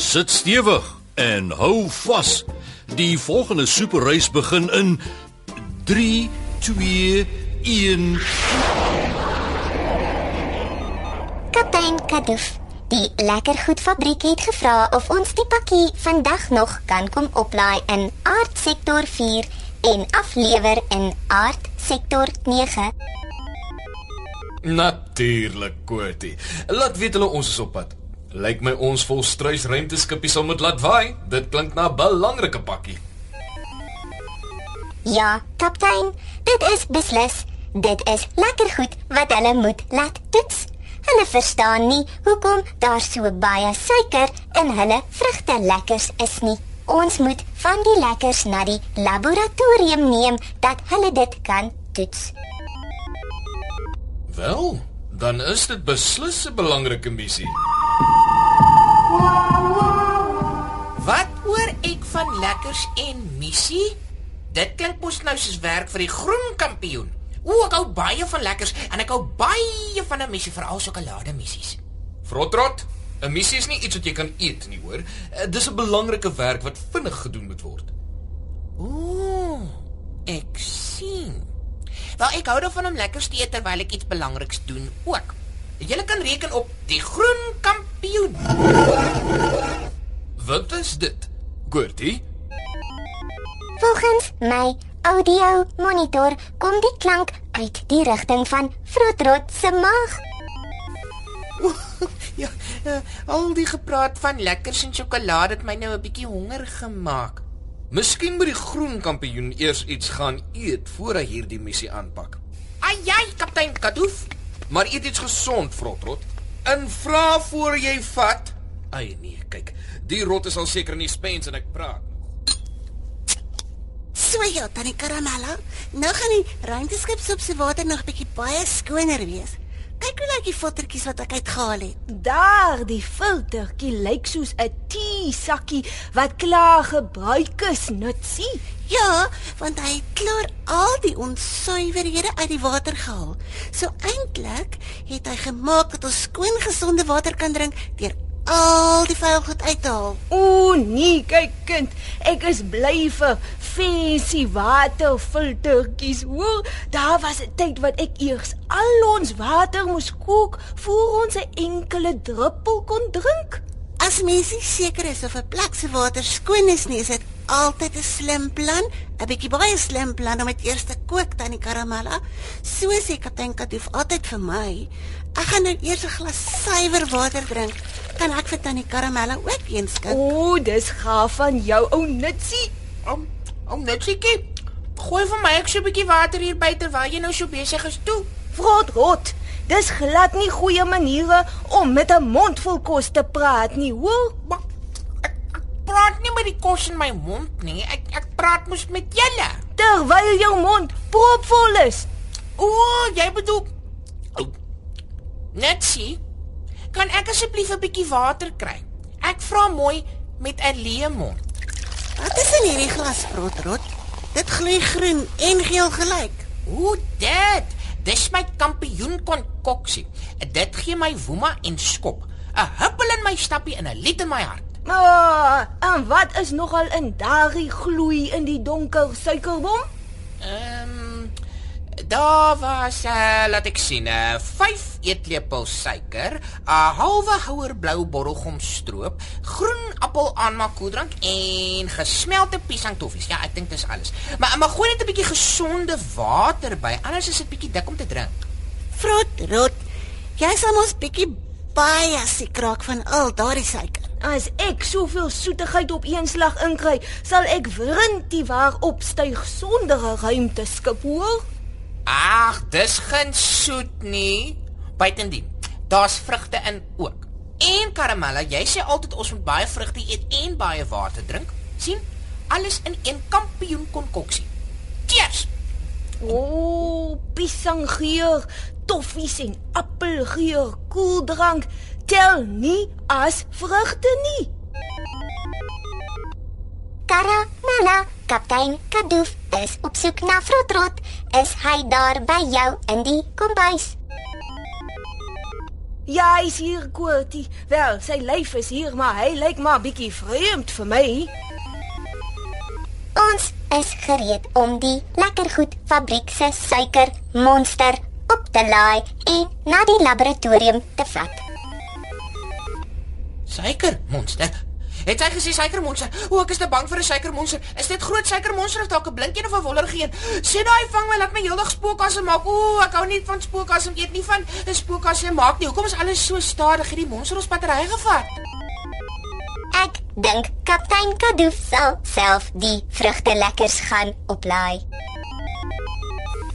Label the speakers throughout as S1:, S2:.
S1: Sit stewig en hou vas. Die volgende superreis begin in 3 2 1
S2: Kaptein Kadoof, die lekkergoedfabriek het gevra of ons die pakkie vandag nog kan kom oplaai in aard sektor 4 en aflewer in aard sektor 9.
S3: Natuurlik, Kotie. Laat weet hulle ons is op pad. Lyk my ons volstruis ruimteskipie sal moet laat waai. Dit klink na 'n belangrike pakkie.
S2: Ja, kaptein, dit is beslis. Dit is lekker goed wat hulle moet laat toets. Hulle verstaan nie hoekom daar so baie suiker in hulle vrugte lekkers is nie. Ons moet van die lekkers na die laboratorium neem dat hulle dit kan toets.
S3: Wel, dan is dit beslis 'n belangrike missie.
S4: Van lekkers en missie? Dit klink mos nou soos werk vir die groen kampioen. O, ek hou baie van lekkers en ek hou baie van 'n missie veral sjokolade missies.
S3: Frotrot, 'n missie is nie iets wat jy kan eet nie, hoor. Eh, Dis 'n belangrike werk wat vinnig gedoen moet word.
S4: Ooh, ek sien. Wel ek hou daarvan om lekkers te eet terwyl ek iets belangriks doen ook. Jy kan reken op die groen kampioen.
S3: Wat is dit? Kotie?
S2: Volgens my audio monitor kom die klank uit die rigting van Frotrot se maag.
S4: Ja, uh, al die gepraat van lekkers en sjokolade het my nou 'n bietjie honger gemaak.
S3: Miskien moet die groen kampioen eers iets gaan eet voor hy hierdie missie aanpak.
S4: Ai ai, kaptein Kadoof.
S3: Maar eet iets gesond, Frotrot. En vra voor jy vat. Ai nee, kyk. Die rot is al seker in die spens en ek praat nog.
S5: So ja, tannie Karamella. Nou gaan die ruimteskip se op se water nog bietjie baie skoner wees. Kyk hoe lyk die filtertjies wat ek uitgehaal het.
S6: Daar, die filtertjie lyk soos 'n teesakkie wat klaar gebruik is, nutsie.
S5: Ja, want hy het klaar al die onsuiverhede uit die water gehaal. So eintlik het hy gemaak dat ons skoon gesonde water kan drink deur al die vuil goed uit te haal.
S6: O nee, kyk kind, ek is bly vir fancy waterfiltertjies. Hoor, daar was 'n tyd wat ek eers al ons water moes kook voor ons 'n enkele druppel kon drink.
S5: As mens seker is of 'n plek se water skoon is nie, is dit altyd 'n slim plan, 'n bietjie baie slim plan om dit eers te kook tannie Karamella. So sê kaptein Kadoof altyd vir my. Ek gaan nou eers 'n glas suiwer water drink. Kan ek vir tannie Karamella ook een skink?
S6: O, dis gaaf van jou ou nutsie.
S4: Om om seker. Gooi vir my ek so 'n bietjie water hier buite terwyl jy nou so besig is toe.
S6: Vrot rot. Dis glad nie goeie maniere om met 'n mond vol kos te praat nie, hoor?
S4: Maar ek, ek praat nie met die kos in my mond nie. Ek ek praat mos met julle.
S6: Terwyl jou mond propvol is.
S4: O, jy bedoel oh, Net sien. Kan ek asseblief 'n bietjie water kry? Ek vra mooi met 'n leë mond.
S5: Wat is in hierdie glas rotrot? Dit gloei groen en geel gelyk.
S4: Hoe dit? Dis my kampioen konkoksie. Dit gee my woema en skop. 'n Huppel in my stappie en 'n lied in my hart.
S6: Maar en wat is nogal in daardie gloei in die donker suikerbom?
S4: Ehm daar was uh, laat ek sien, uh, 5 eetlepels suiker, 'n halwe houer blou borrelgom stroop, groen appel aanmaakkoeldrank en gesmelte piesangtoffies. Ja, ek dink dis alles. Maar maar gooi net 'n bietjie gesonde water by, anders is dit bietjie dik om te drink.
S5: Vrot rot. Jy sal mos bietjie baie siek raak van al daardie suiker.
S6: As ek soveel soetigheid op een slag inkry, sal ek wrintie waar opstyg sonder 'n ruimteskip hoor.
S4: Ag, dis geen soet nie. Buitendien, daar's vrugte in ook. En Karamella, jy sê altyd ons moet baie vrugte eet en baie water drink. sien? Alles in een kampioen konkoksie. Cheers.
S6: O, oh, pisanggeur, toffies en appelgeur, koeldrank tel nie as vrugte nie.
S2: Karamella, kaptein Kadoof is op soek na Frotrot. Is hy daar by jou in die kombuis?
S6: Ja, hy's hier, Koortie. Wel, sy lyf is hier, maar hy lyk maar bietjie vreemd vir my.
S2: Ons is gereed om die lekkergoed fabriek se suikermonster op te laai en na die laboratorium te vat.
S4: Suikermonster. Het hy gesê suikermonster? O, ek is te bang vir 'n suikermonster. Is dit groot suikermonster of dalk 'n blinkie of 'n wollergeen? Sê daai vang my laat my heeldag spookasse maak. O, ek hou nie van spookasse, ek eet nie van 'n spookasse maak nie. Hoekom is alles so stadig? Het die monster ons battery gevat?
S2: Ek dink kaptein Kadoof sal self die vrugte lekkers gaan oplaai.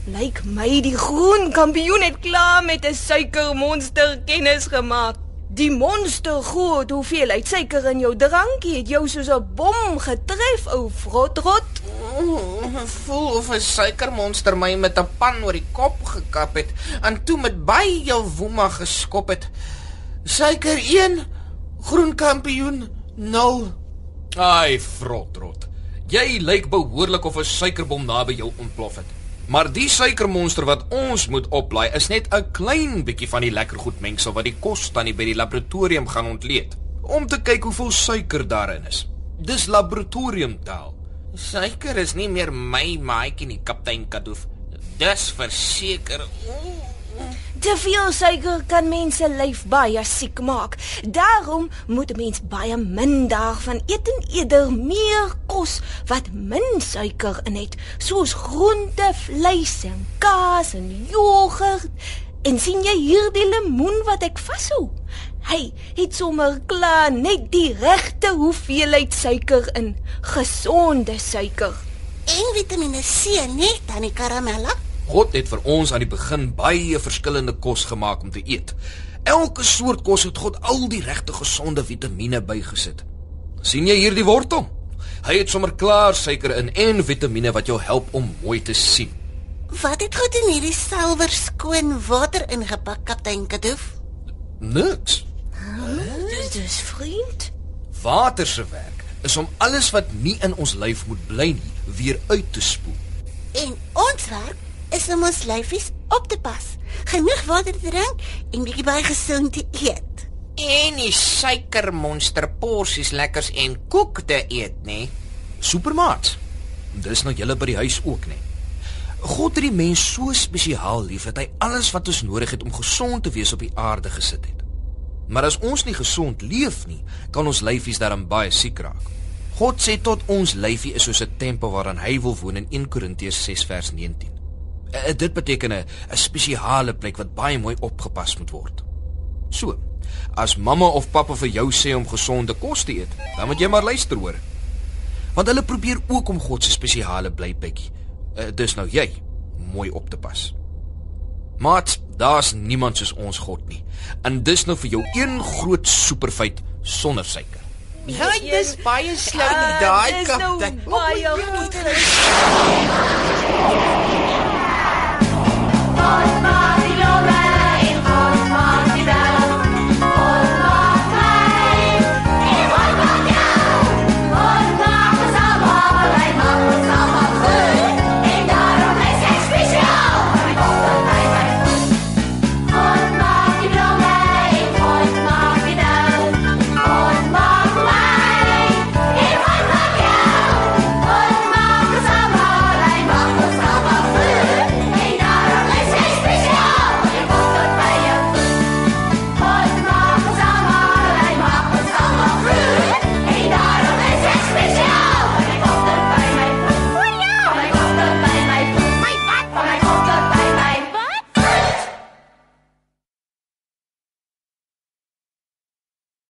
S6: Lyk my die groen kampioen het klaar met 'n suikermonster kennis gemaak. Die monster groot hoeveelheid suiker in jou drankie het jou soos 'n bom getref, ou frotrot.
S4: Ooh, voel of 'n suikermonster my met 'n pan oor die kop gekap het en toe met baie woema geskop het. Suiker 1, groen kampioen 0.
S3: Ai, frotrot. Jy lyk behoorlik of 'n suikerbom naby jou ontplof het. Maar die suikermonster wat ons moet oplaai is net 'n klein bietjie van die lekker goed mengsel wat die kos tannie by die laboratorium gaan ontleed om te kyk hoeveel suiker daarin is. Dis laboratoriumtaal.
S4: Suiker is nie meer my maatjie nie, kaptein Kadoof. Dis verseker. Ooh.
S6: Te veel suiker kan mense lyf baie siek maak. Daarom moet 'n mens baie min daarvan eet en eerder meer kos wat min suiker in het, soos groente, vleis en kaas en jogurt. En sien jy hierdie lemoen wat ek vashou? Hy het sommer klaar net die regte hoeveelheid suiker in, gesonde suiker.
S5: En Vitamiene C, net tannie Karamella.
S3: God het vir ons aan die begin baie verskillende kos gemaak om te eet. Elke soort kos het God al die regte gesonde vitamiene bygesit. sien jy hierdie wortel? Hy het sommer klaar suiker in en vitamiene wat jou help om mooi te sien.
S5: Wat het goed in hierdie silwer skoon water ingepak, kaptein Kadoof?
S3: Niks.
S6: Dit is vriend.
S3: Water se werk is om alles wat nie in ons lyf moet bly nie, weer uit te spoel.
S5: En ons werk is om ons lyfies op te pas. Genoeg water te drink en bietjie baie gesond te eet.
S4: En die suikermonster porsies lekkers en koek te eet, nê?
S3: Supermaat. Dis nou julle by die huis ook, nê? God het die mens so spesiaal lief dat hy alles wat ons nodig het om gesond te wees op die aarde gesit het. Maar as ons nie gesond leef nie, kan ons lyfies daarin baie siek raak. God sê tot ons lyfie is soos 'n tempel waarin hy wil woon in 1 Korintiërs 6 vers 19. Uh, dit beteken 'n spesiale plek wat baie mooi opgepas moet word. So, as mamma of pappa vir jou sê om gesonde kos te eet, dan moet jy maar luister hoor. Want hulle probeer ook om God se spesiale blyplekkie, uh, dis nou jy, mooi op te pas. Maar daar's niemand soos ons God nie. En dis nou vir jou een groot superfeit sonder suiker.
S4: Ja, dis baie slim, daai
S6: Dis nou
S4: kaptein.
S6: baie goed.